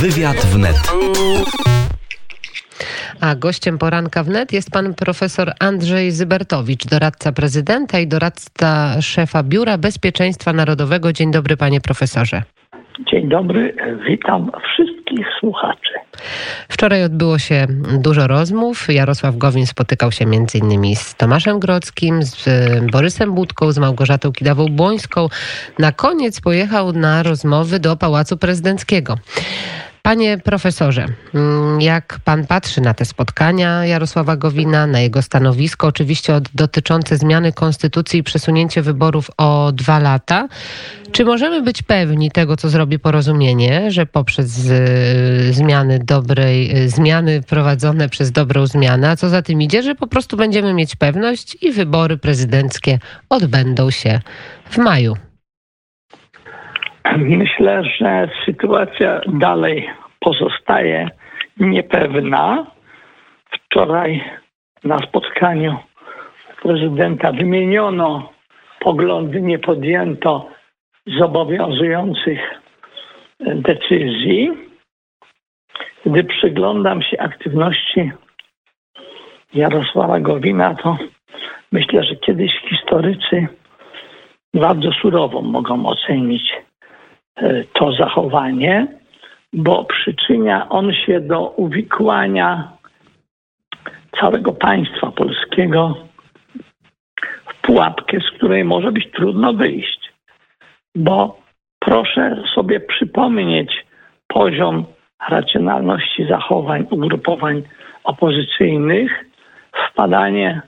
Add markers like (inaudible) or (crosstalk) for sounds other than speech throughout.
Wywiad wnet. A gościem poranka wnet jest pan profesor Andrzej Zybertowicz, doradca prezydenta i doradca szefa Biura Bezpieczeństwa Narodowego. Dzień dobry, panie profesorze. Dzień dobry, witam wszystkich słuchaczy. Wczoraj odbyło się dużo rozmów. Jarosław Gowin spotykał się m.in. z Tomaszem Grodzkim, z Borysem Budką, z Małgorzatą Kidawą-Błońską. Na koniec pojechał na rozmowy do Pałacu Prezydenckiego. Panie profesorze, mm, jak pan patrzy na te spotkania Jarosława Gowina, na jego stanowisko, oczywiście dotyczące zmiany konstytucji i przesunięcie wyborów o dwa lata, czy możemy być pewni tego, co zrobi porozumienie, że poprzez y, zmiany dobrej, y, zmiany prowadzone przez dobrą zmianę, a co za tym idzie, że po prostu będziemy mieć pewność i wybory prezydenckie odbędą się w maju? Myślę, że sytuacja dalej pozostaje niepewna. Wczoraj na spotkaniu prezydenta wymieniono poglądy, nie podjęto zobowiązujących decyzji. Gdy przyglądam się aktywności Jarosława Gowina, to myślę, że kiedyś historycy bardzo surowo mogą ocenić to zachowanie, bo przyczynia on się do uwikłania całego państwa polskiego w pułapkę, z której może być trudno wyjść. Bo proszę sobie przypomnieć poziom racjonalności zachowań ugrupowań opozycyjnych, wpadanie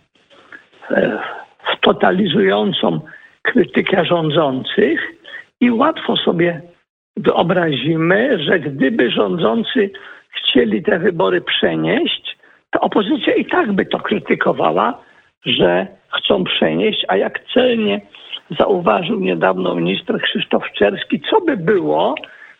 w totalizującą krytykę rządzących i łatwo sobie wyobrazimy, że gdyby rządzący chcieli te wybory przenieść, to opozycja i tak by to krytykowała, że chcą przenieść, a jak celnie zauważył niedawno minister Krzysztof Czerski, co by było,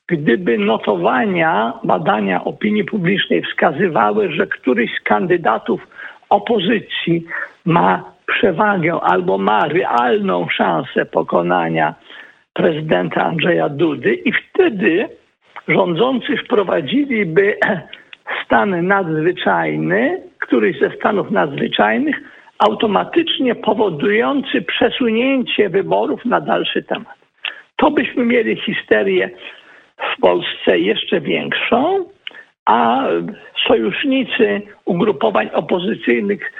gdyby notowania, badania opinii publicznej wskazywały, że któryś z kandydatów opozycji ma przewagę albo ma realną szansę pokonania prezydenta Andrzeja Dudy i wtedy rządzący wprowadziliby (clears throat) stan nadzwyczajny, któryś ze stanów nadzwyczajnych, automatycznie powodujący przesunięcie wyborów na dalszy temat. To byśmy mieli histerię w Polsce jeszcze większą, a sojusznicy ugrupowań opozycyjnych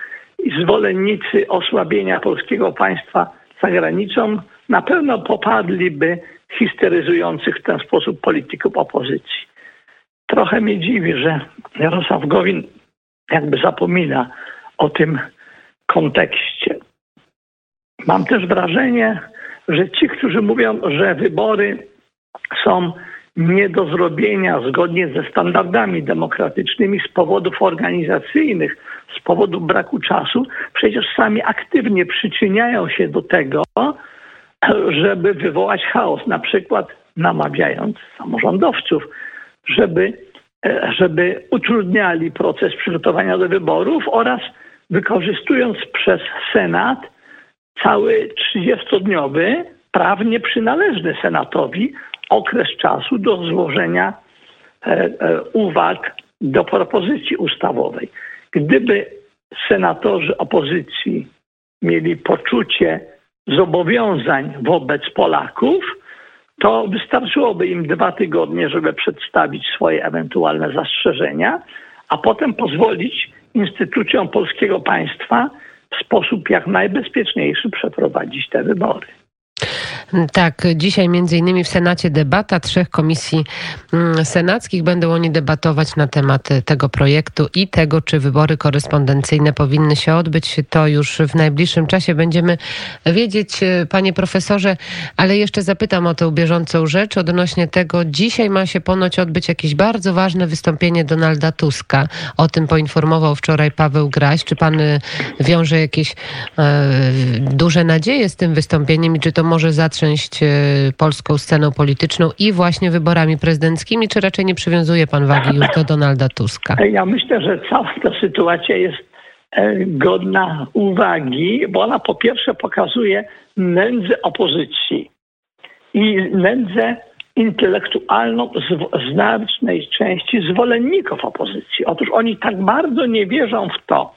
i zwolennicy osłabienia polskiego państwa za granicą na pewno popadliby histeryzujących w ten sposób polityków opozycji. Trochę mnie dziwi, że Jarosław Gowin jakby zapomina o tym kontekście. Mam też wrażenie, że ci, którzy mówią, że wybory są nie do zrobienia zgodnie ze standardami demokratycznymi z powodów organizacyjnych, z powodu braku czasu, przecież sami aktywnie przyczyniają się do tego, żeby wywołać chaos, na przykład namawiając samorządowców, żeby, e, żeby utrudniali proces przygotowania do wyborów oraz wykorzystując przez Senat cały 30-dniowy, prawnie przynależny Senatowi okres czasu do złożenia e, e, uwag do propozycji ustawowej. Gdyby senatorzy opozycji mieli poczucie zobowiązań wobec Polaków, to wystarczyłoby im dwa tygodnie, żeby przedstawić swoje ewentualne zastrzeżenia, a potem pozwolić instytucjom polskiego państwa w sposób jak najbezpieczniejszy przeprowadzić te wybory. Tak, dzisiaj między innymi w Senacie debata trzech komisji mm, senackich. Będą oni debatować na temat tego projektu i tego, czy wybory korespondencyjne powinny się odbyć. To już w najbliższym czasie będziemy wiedzieć, e, panie profesorze, ale jeszcze zapytam o tę bieżącą rzecz odnośnie tego. Dzisiaj ma się ponoć odbyć jakieś bardzo ważne wystąpienie Donalda Tuska. O tym poinformował wczoraj Paweł Graś. Czy pan e, wiąże jakieś e, duże nadzieje z tym wystąpieniem i czy to może zatrzymać część e, polską sceną polityczną i właśnie wyborami prezydenckimi, czy raczej nie przywiązuje pan wagi już do Donalda Tuska? (laughs) Ja myślę, że cała ta sytuacja jest e, godna uwagi, bo ona po pierwsze pokazuje nędzę opozycji i nędzę intelektualną znacznej części zwolenników opozycji. Otóż oni tak bardzo nie wierzą w to,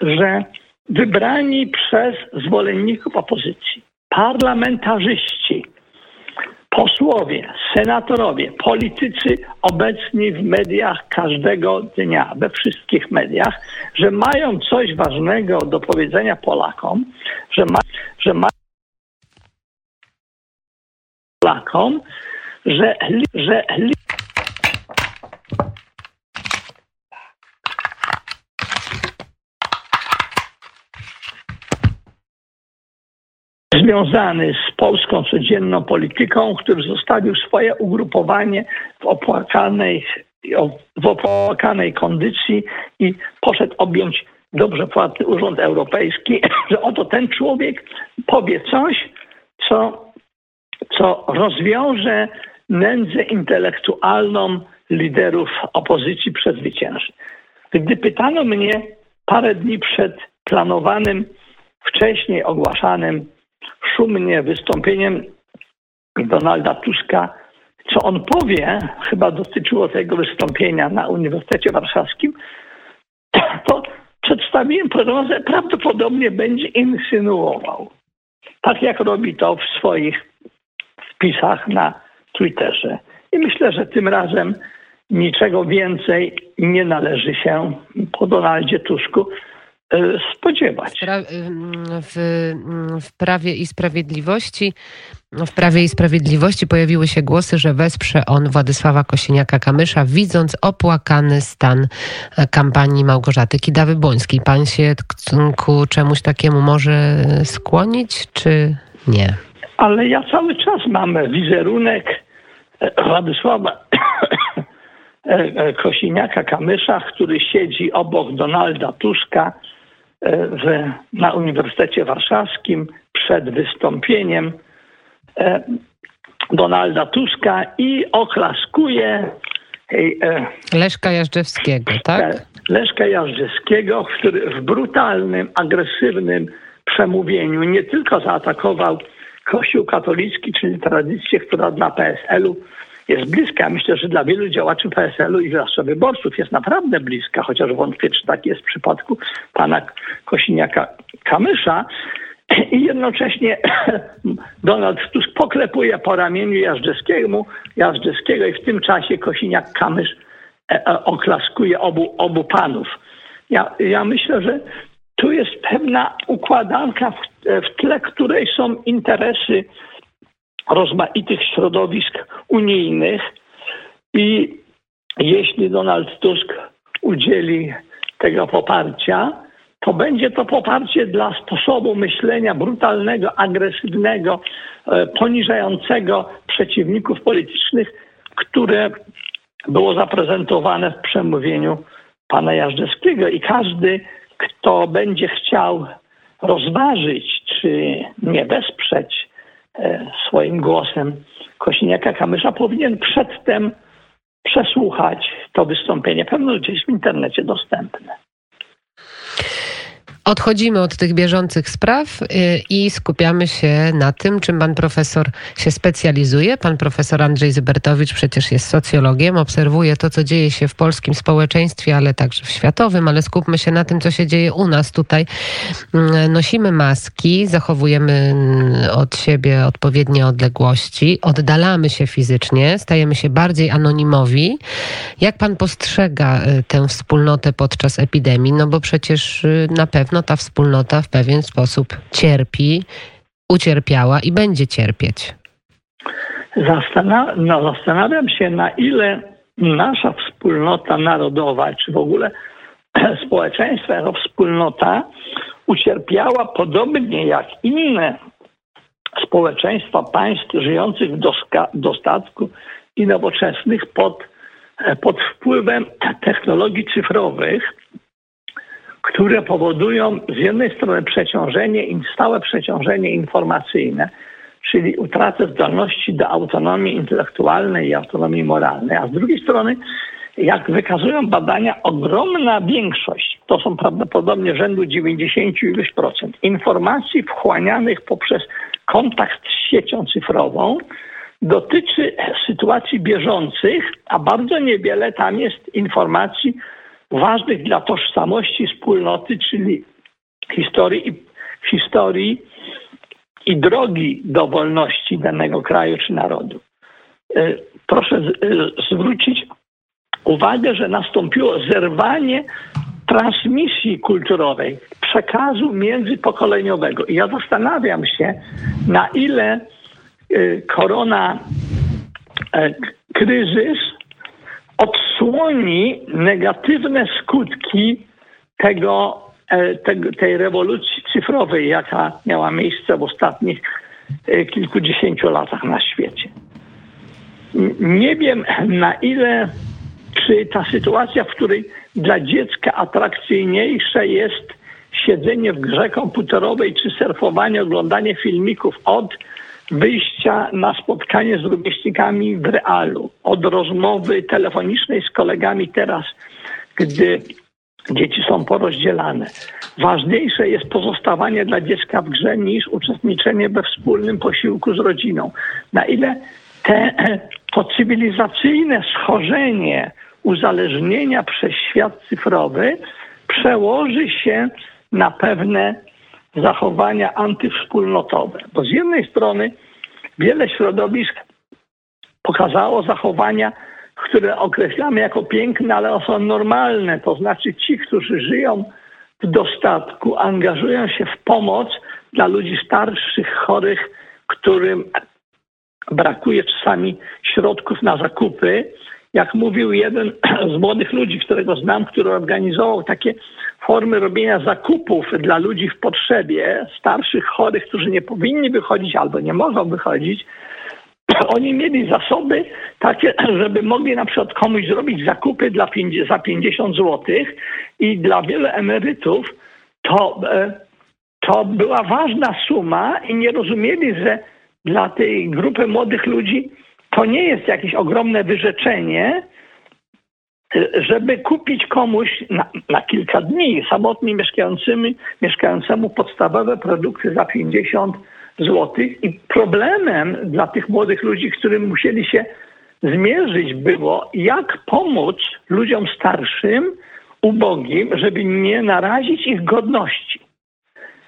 że wybrani przez zwolenników opozycji parlamentarzyści, posłowie, senatorowie, politycy obecni w mediach każdego dnia, we wszystkich mediach, że mają coś ważnego do powiedzenia Polakom, że, ma, że mają Polakom, że, że związany z polską codzienną polityką, który zostawił swoje ugrupowanie w opłakanej, w opłakanej kondycji i poszedł objąć dobrze płatny Urząd Europejski, (clears throat) że oto ten człowiek powie coś, co, co rozwiąże nędzę intelektualną liderów opozycji przezwycięży. Gdy pytano mnie parę dni przed planowanym, wcześniej ogłaszanym szumnie wystąpieniem Donalda Tuska, co on powie, chyba dotyczyło tego wystąpienia na Uniwersytecie Warszawskim, (clears throat) to przedstawiłem prognozę, prawdopodobnie będzie insynuował. Tak jak robi to w swoich wpisach na Twitterze. I myślę, że tym razem niczego więcej nie należy się po Donaldzie Tusku spodziewać. W, w Prawie i Sprawiedliwości w Prawie i Sprawiedliwości pojawiły się głosy, że wesprze on Władysława Kosiniaka-Kamysza, widząc opłakany stan kampanii Małgorzaty Kidawy-Błońskiej. Pan się ku czemuś takiemu może skłonić, czy nie? Ale ja cały czas mam wizerunek Władysława (coughs) Kosiniaka-Kamysza, który siedzi obok Donalda Tuska w, na Uniwersytecie Warszawskim przed wystąpieniem Donalda Tuska i oklaskuje Leszka Jażdżewskiego, tak? Leszka Jażdżewskiego, który w brutalnym, agresywnym przemówieniu nie tylko zaatakował Kościół katolicki, czyli tradycję, która dla PSL-u jest bliska. Myślę, że dla wielu działaczy PSL-u i zwłaszcza wyborców jest naprawdę bliska, chociaż wątpię, czy tak jest w przypadku pana Kosiniaka Kamysza. I jednocześnie (clears throat) Donald Tusk poklepuje po ramieniu Jażdżewskiemu, i w tym czasie Kosiniak-Kamysz e, e, oklaskuje obu, obu panów. Ja, ja myślę, że tu jest pewna układanka, w, w tle której są interesy rozmaitych środowisk unijnych i jeśli Donald Tusk udzieli tego poparcia, to będzie to poparcie dla sposobu myślenia brutalnego, agresywnego, e, poniżającego przeciwników politycznych, które było zaprezentowane w przemówieniu pana Jażdżewskiego. I każdy kto będzie chciał rozważyć, czy nie wesprzeć swoim głosem Kośniaka Kamysza, powinien przedtem przesłuchać to wystąpienie. Pewno gdzieś w internecie dostępne. Odchodzimy od tych bieżących spraw y, i skupiamy się na tym, czym pan profesor się specjalizuje. Pan profesor Andrzej Zybertowicz przecież jest socjologiem, obserwuje to, co dzieje się w polskim społeczeństwie, ale także w światowym, ale skupmy się na tym, co się dzieje u nas tutaj. Mm, nosimy maski, zachowujemy mm, od siebie odpowiednie odległości, oddalamy się fizycznie, stajemy się bardziej anonimowi. Jak pan postrzega y, tę wspólnotę podczas epidemii? No bo przecież y, na pewno ta wspólnota w pewien sposób cierpi, ucierpiała i będzie cierpieć. Zastanaw no, zastanawiam się, na ile nasza wspólnota narodowa, czy w ogóle (clears throat) społeczeństwo jako wspólnota ucierpiała podobnie jak inne społeczeństwa państw żyjących w dostatku i nowoczesnych pod, pod wpływem technologii cyfrowych, które powodują z jednej strony przeciążenie, stałe przeciążenie informacyjne, czyli utratę zdolności do autonomii intelektualnej i autonomii moralnej, a z drugiej strony jak wykazują badania, ogromna większość, to są prawdopodobnie rzędu 90 procent, informacji wchłanianych poprzez kontakt z siecią cyfrową dotyczy sytuacji bieżących, a bardzo niewiele tam jest informacji ważnych dla tożsamości wspólnoty, czyli historii i, historii i drogi do wolności danego kraju czy narodu. E, proszę e, zwrócić uwagę, że nastąpiło zerwanie transmisji kulturowej, przekazu międzypokoleniowego. I ja zastanawiam się, na ile y, korona e, kryzys odsłoni negatywne skutki e, tego, tej rewolucji cyfrowej, jaka miała miejsce w ostatnich e, kilkudziesięciu latach na świecie. Nie wiem, na ile czy ta sytuacja, w której dla dziecka atrakcyjniejsze jest siedzenie w grze komputerowej, czy surfowanie, oglądanie filmików od wyjścia na spotkanie z rówieśnikami w realu, od rozmowy telefonicznej z kolegami teraz, gdy dzieci są porozdzielane. Ważniejsze jest pozostawanie dla dziecka w grze niż uczestniczenie we wspólnym posiłku z rodziną. Na ile te, (clears throat) to cywilizacyjne schorzenie uzależnienia przez świat cyfrowy przełoży się na pewne zachowania antywspólnotowe. Bo z jednej strony wiele środowisk pokazało zachowania, które określamy jako piękne, ale są normalne. To znaczy ci, którzy żyją w dostatku, angażują się w pomoc dla ludzi starszych, chorych, którym brakuje czasami środków na zakupy. Jak mówił jeden z młodych ludzi, którego znam, który organizował takie formy robienia zakupów dla ludzi w potrzebie, starszych, chorych, którzy nie powinni wychodzić albo nie mogą wychodzić, (clears throat) oni mieli zasoby takie, (clears throat) żeby mogli na przykład komuś zrobić zakupy dla, za 50 zł i dla wielu emerytów to, e, to była ważna suma i nie rozumieli, że dla tej grupy młodych ludzi to nie jest jakieś ogromne wyrzeczenie, żeby kupić komuś na, na kilka dni samotnie mieszkającymi, mieszkającemu podstawowe produkty za 50 zł. I problemem dla tych młodych ludzi, którym musieli się zmierzyć, było, jak pomóc ludziom starszym, ubogim, żeby nie narazić ich godności.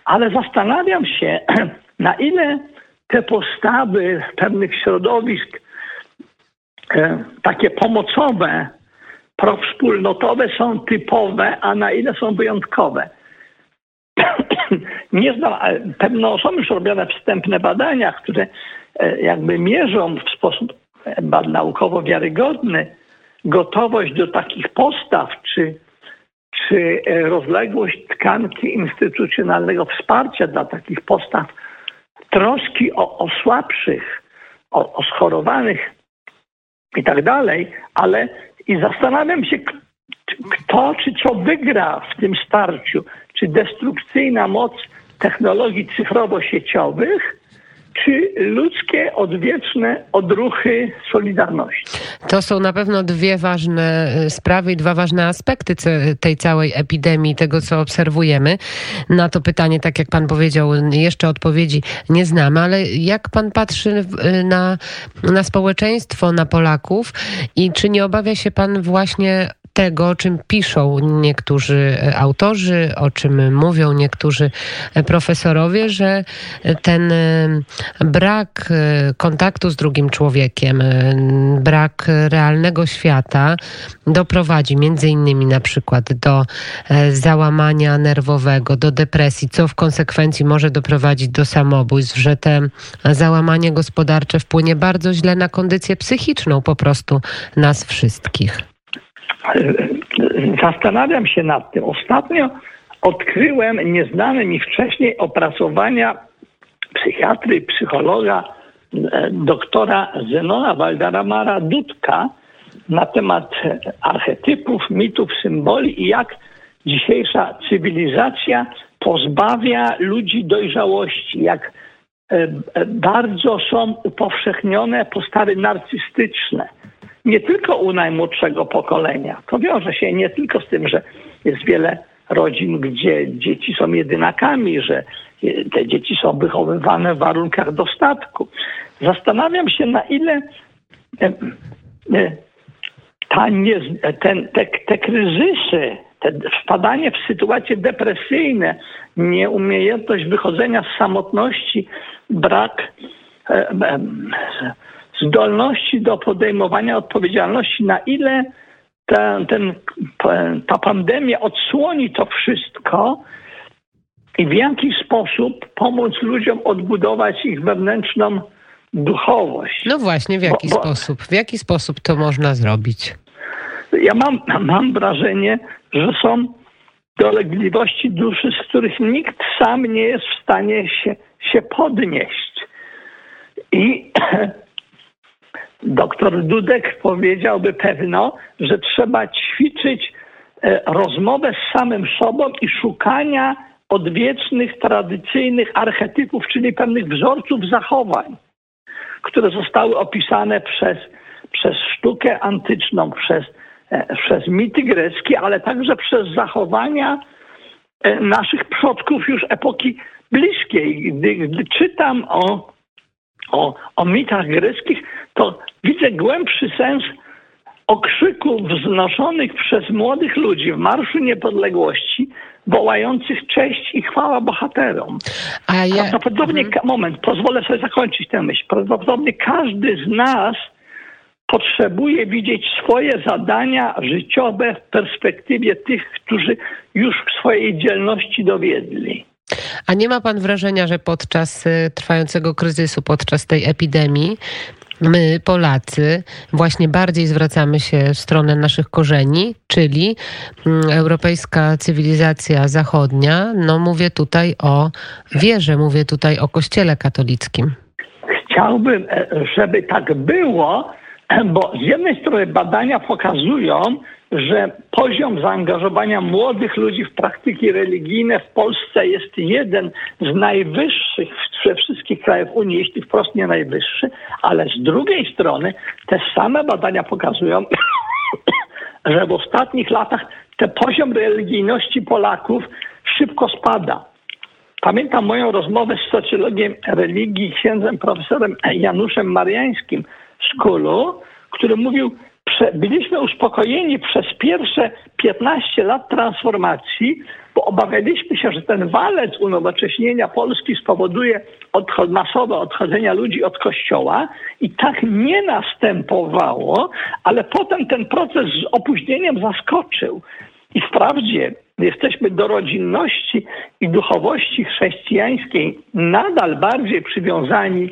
Ale zastanawiam się, (clears throat) na ile te postawy pewnych środowisk takie pomocowe, prowspólnotowe są typowe, a na ile są wyjątkowe. (clears throat) Nie znam, pewno są już robione wstępne badania, które e, jakby mierzą w sposób e, naukowo wiarygodny gotowość do takich postaw, czy, czy rozległość tkanki instytucjonalnego wsparcia dla takich postaw troski o, o słabszych, o, o schorowanych i tak dalej, ale i zastanawiam się, kto czy co wygra w tym starciu. Czy destrukcyjna moc technologii cyfrowo-sieciowych, czy ludzkie odwieczne odruchy Solidarności. To są na pewno dwie ważne e, sprawy i dwa ważne aspekty tej całej epidemii, tego co obserwujemy. Na to pytanie, tak jak pan powiedział, jeszcze odpowiedzi nie znamy, ale jak pan patrzy e, na, na społeczeństwo, na Polaków i czy nie obawia się pan właśnie tego, o czym piszą niektórzy autorzy, o czym mówią niektórzy profesorowie, że ten brak kontaktu z drugim człowiekiem, brak realnego świata doprowadzi między innymi na przykład do załamania nerwowego, do depresji, co w konsekwencji może doprowadzić do samobójstw, że te załamanie gospodarcze wpłynie bardzo źle na kondycję psychiczną po prostu nas wszystkich. Zastanawiam się nad tym. Ostatnio odkryłem nieznane mi wcześniej opracowania psychiatry, psychologa, e, doktora Zenona Waldaramara Dudka na temat archetypów, mitów, symboli i jak dzisiejsza cywilizacja pozbawia ludzi dojrzałości, jak e, e, bardzo są upowszechnione postawy narcystyczne nie tylko u najmłodszego pokolenia. To wiąże się nie tylko z tym, że jest wiele rodzin, gdzie dzieci są jedynakami, że te dzieci są wychowywane w warunkach dostatku. Zastanawiam się, na ile e, e, ta nie, ten, te, te kryzysy, te wpadanie w sytuacje depresyjne, nieumiejętność wychodzenia z samotności, brak e, zdolności do podejmowania odpowiedzialności, na ile ta, ten, ta pandemia odsłoni to wszystko i w jaki sposób pomóc ludziom odbudować ich wewnętrzną duchowość. No właśnie, w jaki bo, bo, sposób? W jaki sposób to można zrobić? Ja mam, (clears throat) mam wrażenie, że są dolegliwości duszy, z których nikt sam nie jest w stanie się, się podnieść. I (clears throat) doktor Dudek powiedziałby pewno, że trzeba ćwiczyć e, rozmowę z samym sobą i szukania odwiecznych, tradycyjnych archetypów, czyli pewnych wzorców zachowań, które zostały opisane przez, przez sztukę antyczną, przez, e, przez mity greckie, ale także przez zachowania e, naszych przodków już epoki bliskiej. Gdy, gdy czytam o, o, o mitach greckich, to widzę głębszy sens okrzyków wznoszonych przez młodych ludzi w Marszu Niepodległości, wołających cześć i chwała bohaterom. A ja... Prawdopodobnie, mhm. moment, pozwolę sobie zakończyć tę myśl. Prawdopodobnie każdy z nas potrzebuje widzieć swoje zadania życiowe w perspektywie tych, którzy już w swojej dzielności dowiedli. A nie ma pan wrażenia, że podczas y, trwającego kryzysu, podczas tej epidemii, my, Polacy, właśnie bardziej zwracamy się w stronę naszych korzeni, czyli mm, europejska cywilizacja zachodnia. No mówię tutaj o wierze, mówię tutaj o Kościele katolickim. Chciałbym, e, żeby tak było, bo z jednej strony badania pokazują, że poziom zaangażowania młodych ludzi w praktyki religijne w Polsce jest jeden z najwyższych ze wszystkich krajów Unii, jeśli wprost nie najwyższy, ale z drugiej strony te same badania pokazują, (coughs) że w ostatnich latach ten poziom religijności Polaków szybko spada. Pamiętam moją rozmowę z socjologiem religii, księdzem profesorem Januszem Mariańskim z który mówił, byliśmy uspokojeni przez pierwsze 15 lat transformacji, bo obawialiśmy się, że ten walec unowocześnienia Polski spowoduje odchod, masowe odchodzenia ludzi od kościoła i tak nie następowało, ale potem ten proces z opóźnieniem zaskoczył. I wprawdzie jesteśmy do rodzinności i duchowości chrześcijańskiej nadal bardziej przywiązani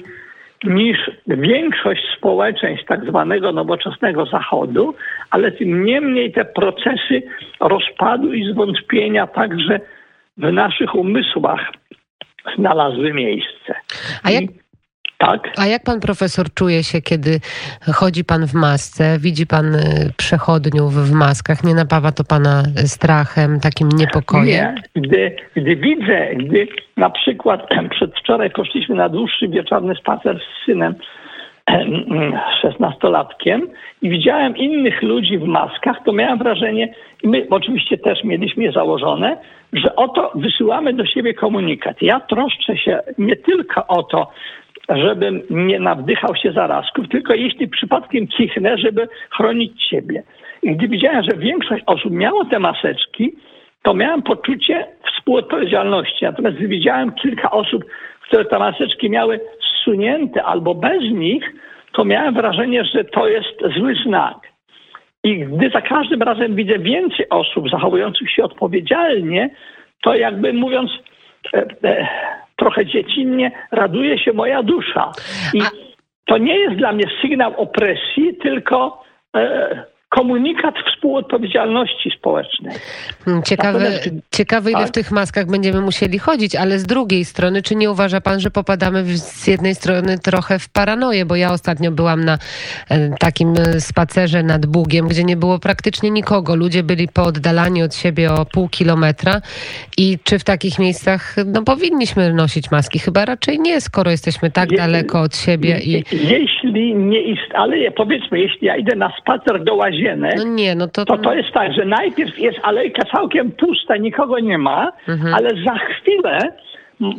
niż większość społeczeństw tak zwanego nowoczesnego Zachodu, ale tym niemniej te procesy rozpadu i zwątpienia także w naszych umysłach znalazły miejsce. A jak, tak. A jak pan profesor czuje się, kiedy chodzi pan w masce, widzi pan y, przechodniów w maskach? Nie napawa to pana strachem, takim niepokojem? Nie. Gdy, gdy widzę, gdy na przykład (clears throat) przedwczoraj poszliśmy na dłuższy wieczorny spacer z synem, (clears throat) szesnastolatkiem i widziałem innych ludzi w maskach, to miałem wrażenie, i my oczywiście też mieliśmy je założone, że oto wysyłamy do siebie komunikat. Ja troszczę się nie tylko o to, żebym nie nawdychał się zarazków, tylko jeśli przypadkiem cichnę, żeby chronić siebie. I gdy widziałem, że większość osób miało te maseczki, to miałem poczucie współodpowiedzialności. Natomiast gdy widziałem kilka osób, które te maseczki miały zsunięte albo bez nich, to miałem wrażenie, że to jest zły znak. I gdy za każdym razem widzę więcej osób zachowujących się odpowiedzialnie, to jakby mówiąc, e, e, trochę dziecinnie, raduje się moja dusza. I to nie jest dla mnie sygnał opresji, tylko e, komunikat współodpowiedzialności społecznej. Hmm, ciekawe, Ciekawe, ile Tak. w tych maskach będziemy musieli chodzić, ale z drugiej strony, czy nie uważa pan, że popadamy w- z jednej strony trochę w paranoję? Bo ja ostatnio byłam na e, takim e, spacerze nad Bugiem, gdzie nie było praktycznie nikogo. Ludzie byli pooddalani od siebie o pół kilometra. I czy w takich miejscach no, powinniśmy nosić maski? Chyba raczej nie, skoro jesteśmy tak Je- daleko od siebie i... Jeśli nie ist, ale powiedzmy, jeśli ja idę na spacer do łazienek, No nie, no to... to to jest tak, że najpierw jest alejka całkiem pusta, nikogo nie ma, Mhm. ale za chwilę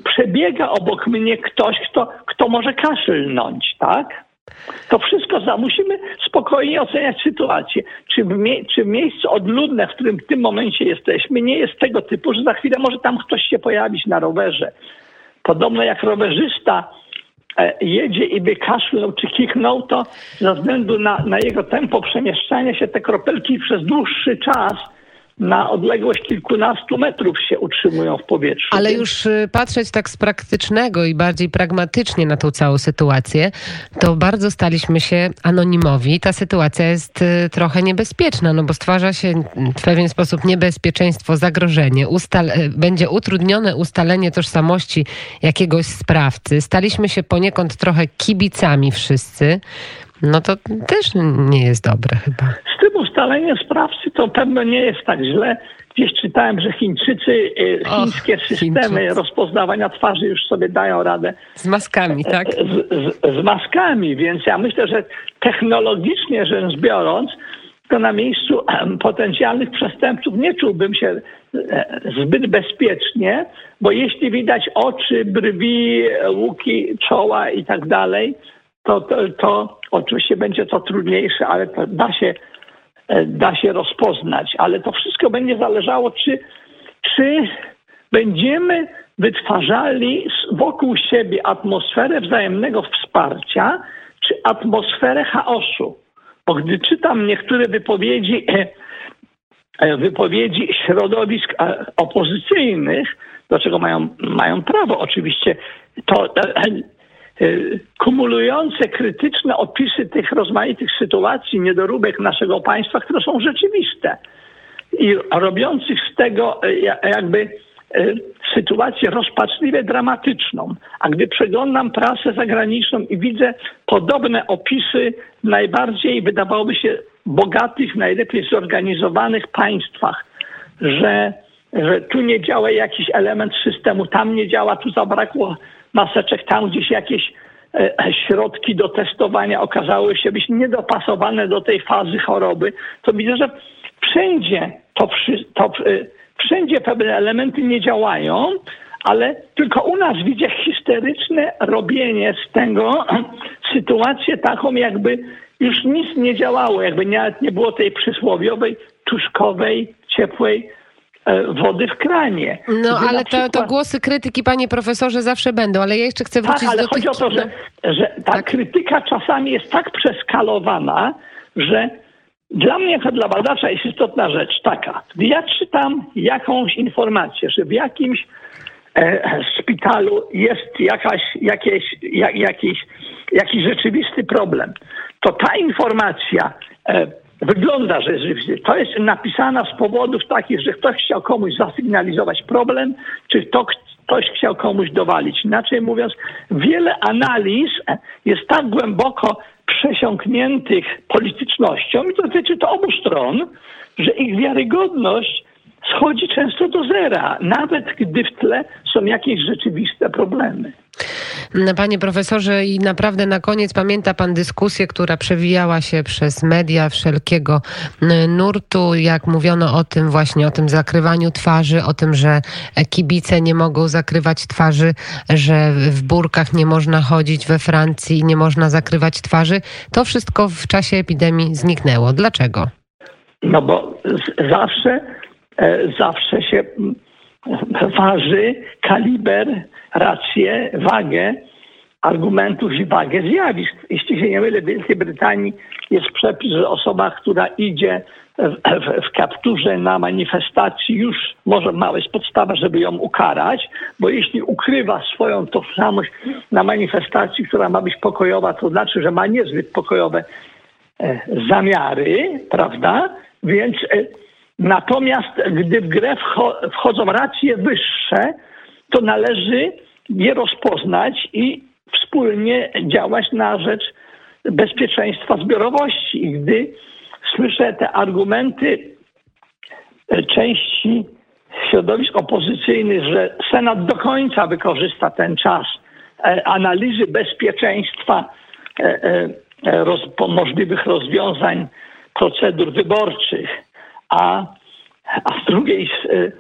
przebiega obok mnie ktoś, kto, kto może kaszlnąć, tak? To wszystko za, musimy spokojnie oceniać sytuację. Czy mie- czy w miejscu odludne, w którym w tym momencie jesteśmy, nie jest tego typu, że za chwilę może tam ktoś się pojawić na rowerze. Podobno jak rowerzysta e, jedzie i by kaszlnął czy kichnął, to ze względu na, na jego tempo przemieszczania się te kropelki przez dłuższy czas na odległość kilkunastu metrów się utrzymują w powietrzu. Ale już y, patrzeć tak z praktycznego i bardziej pragmatycznie na tą całą sytuację, to bardzo staliśmy się anonimowi. Ta sytuacja jest y, trochę niebezpieczna, no bo stwarza się w pewien sposób niebezpieczeństwo, zagrożenie. Ustal y, będzie utrudnione ustalenie tożsamości jakiegoś sprawcy. Staliśmy się poniekąd trochę kibicami wszyscy. No to też nie jest dobre chyba. Z tym ustaleniem sprawcy to pewno nie jest tak źle. Gdzieś czytałem, że Chińczycy, e, Och, chińskie systemy Chińczycy. rozpoznawania twarzy już sobie dają radę Z maskami, tak? z, z, z maskami, więc ja myślę, że technologicznie rzecz biorąc, to na miejscu potencjalnych przestępców nie czułbym się e, zbyt bezpiecznie, bo jeśli widać oczy, brwi, e, łuki, czoła i tak dalej, to, to, to oczywiście będzie to trudniejsze, ale to da się, e, da się rozpoznać. Ale to wszystko będzie zależało, czy, czy będziemy wytwarzali wokół siebie atmosferę wzajemnego wsparcia, czy atmosferę chaosu. Bo gdy czytam niektóre wypowiedzi, e, wypowiedzi środowisk e, opozycyjnych, do czego mają, mają prawo oczywiście, to e, e, kumulujące krytyczne opisy tych rozmaitych sytuacji, niedoróbek naszego państwa, które są rzeczywiste i robiących z tego e, ja- jakby e, sytuację rozpaczliwie dramatyczną. A gdy przeglądam prasę zagraniczną i widzę podobne opisy w najbardziej, wydawałoby się, bogatych, najlepiej zorganizowanych państwach, że, że tu nie działa jakiś element systemu, tam nie działa, tu zabrakło maseczek, tam gdzieś jakieś e, środki do testowania okazały się być niedopasowane do tej fazy choroby, to widzę, że wszędzie to, to e, wszędzie pewne elementy nie działają, ale tylko u nas widzę histeryczne robienie z tego (clears throat) sytuację taką, jakby już nic nie działało, jakby nawet nie było tej przysłowiowej, tuszkowej, ciepłej e, wody w kranie. No, ale to, to przykład- głosy krytyki, panie profesorze, zawsze będą, ale ja jeszcze chcę wrócić tak, ale do chodzi tych... o to, że, że ta krytyka czasami jest tak przeskalowana, że dla mnie jako dla badacza jest istotna rzecz taka. Gdy ja czytam jakąś informację, że w jakimś e, szpitalu jest jakaś, jakieś, jak, jakiś, jakiś rzeczywisty problem, to ta informacja e, wygląda, że to jest napisana z powodów takich, że ktoś chciał komuś zasygnalizować problem, czy to ktoś chciał komuś dowalić. Inaczej mówiąc, wiele analiz jest tak głęboko przesiąkniętych politycznością i to dotyczy to obu stron, że ich wiarygodność schodzi często do zera, nawet gdy w tle są jakieś rzeczywiste problemy. Panie profesorze, i naprawdę na koniec pamięta pan dyskusję, która przewijała się przez media wszelkiego n- nurtu, jak mówiono o tym właśnie, o tym zakrywaniu twarzy, o tym, że kibice nie mogą zakrywać twarzy, że w burkach nie można chodzić we Francji, nie można zakrywać twarzy. To wszystko w czasie epidemii zniknęło. Dlaczego? No bo zawsze, e, zawsze się mm, waży kaliber, rację, wagę argumentów i wagę zjawisk. Jeśli się nie mylę, w Wielkiej Brytanii jest przepis, że osoba, która idzie w, w, kapturze na manifestacji już może ma jest podstawa, żeby ją ukarać, bo jeśli ukrywa swoją tożsamość na manifestacji, która ma być pokojowa, to znaczy, że ma niezbyt pokojowe e, zamiary, prawda? Więc, e, Natomiast gdy w grę wchodzą racje wyższe, to należy je rozpoznać i wspólnie działać na rzecz bezpieczeństwa zbiorowości. I gdy słyszę te argumenty części środowisk opozycyjnych, że Senat do końca wykorzysta ten czas e, analizy bezpieczeństwa e, e, roz, możliwych rozwiązań procedur wyborczych, a, a z drugiej,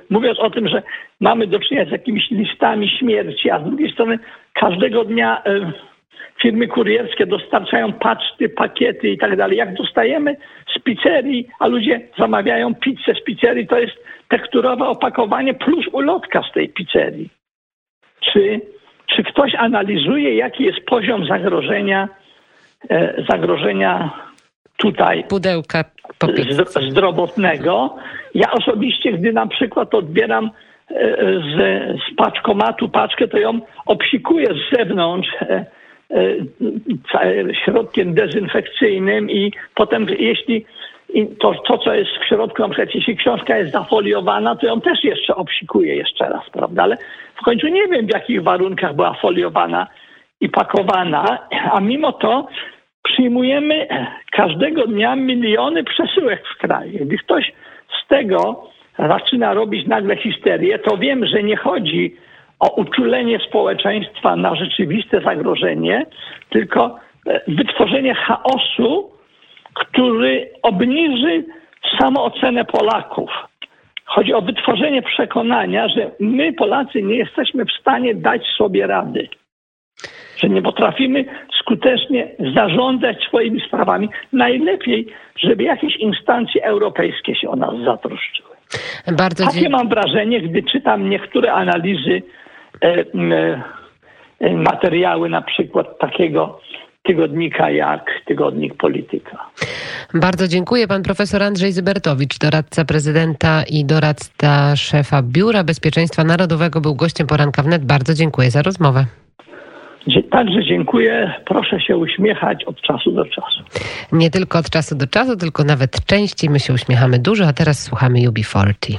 mówiąc o tym, że mamy do czynienia z jakimiś listami śmierci, a z drugiej strony każdego dnia firmy kurierskie dostarczają paczty, pakiety i tak dalej. Jak dostajemy z pizzerii, a ludzie zamawiają pizzę z pizzerii, to jest tekturowe opakowanie plus ulotka z tej pizzerii. Czy, czy ktoś analizuje, jaki jest poziom zagrożenia, e, zagrożenia tutaj pudełka zdrowotnego? Ja osobiście, gdy na przykład odbieram e, z, z paczkomatu paczkę, to ją obsikuję z zewnątrz e, e, środkiem dezynfekcyjnym i potem jeśli to, to, co jest w środku, na przykład jeśli książka jest zafoliowana, to ją też jeszcze obsikuję jeszcze raz, prawda? Ale w końcu nie wiem, w jakich warunkach była foliowana i pakowana, a mimo to przyjmujemy każdego dnia miliony przesyłek w kraju. Gdy ktoś z tego zaczyna robić nagle histerię, to wiem, że nie chodzi o uczulenie społeczeństwa na rzeczywiste zagrożenie, tylko wytworzenie chaosu, który obniży samoocenę Polaków. Chodzi o wytworzenie przekonania, że my, Polacy, nie jesteśmy w stanie dać sobie rady. Że nie potrafimy skutecznie zarządzać swoimi sprawami. Najlepiej, żeby jakieś instancje europejskie się o nas zatroszczyły. Bardzo Takie mam wrażenie, gdy czytam niektóre analizy, e, e, materiały na przykład takiego tygodnika jak tygodnik Polityka. Bardzo dziękuję. Pan profesor Andrzej Zybertowicz, doradca prezydenta i doradca szefa Biura Bezpieczeństwa Narodowego, był gościem poranka wnet. Bardzo dziękuję za rozmowę. Także dziękuję. Proszę się uśmiechać od czasu do czasu. Nie tylko od czasu do czasu, tylko nawet częściej my się uśmiechamy dużo, a teraz słuchamy UB40.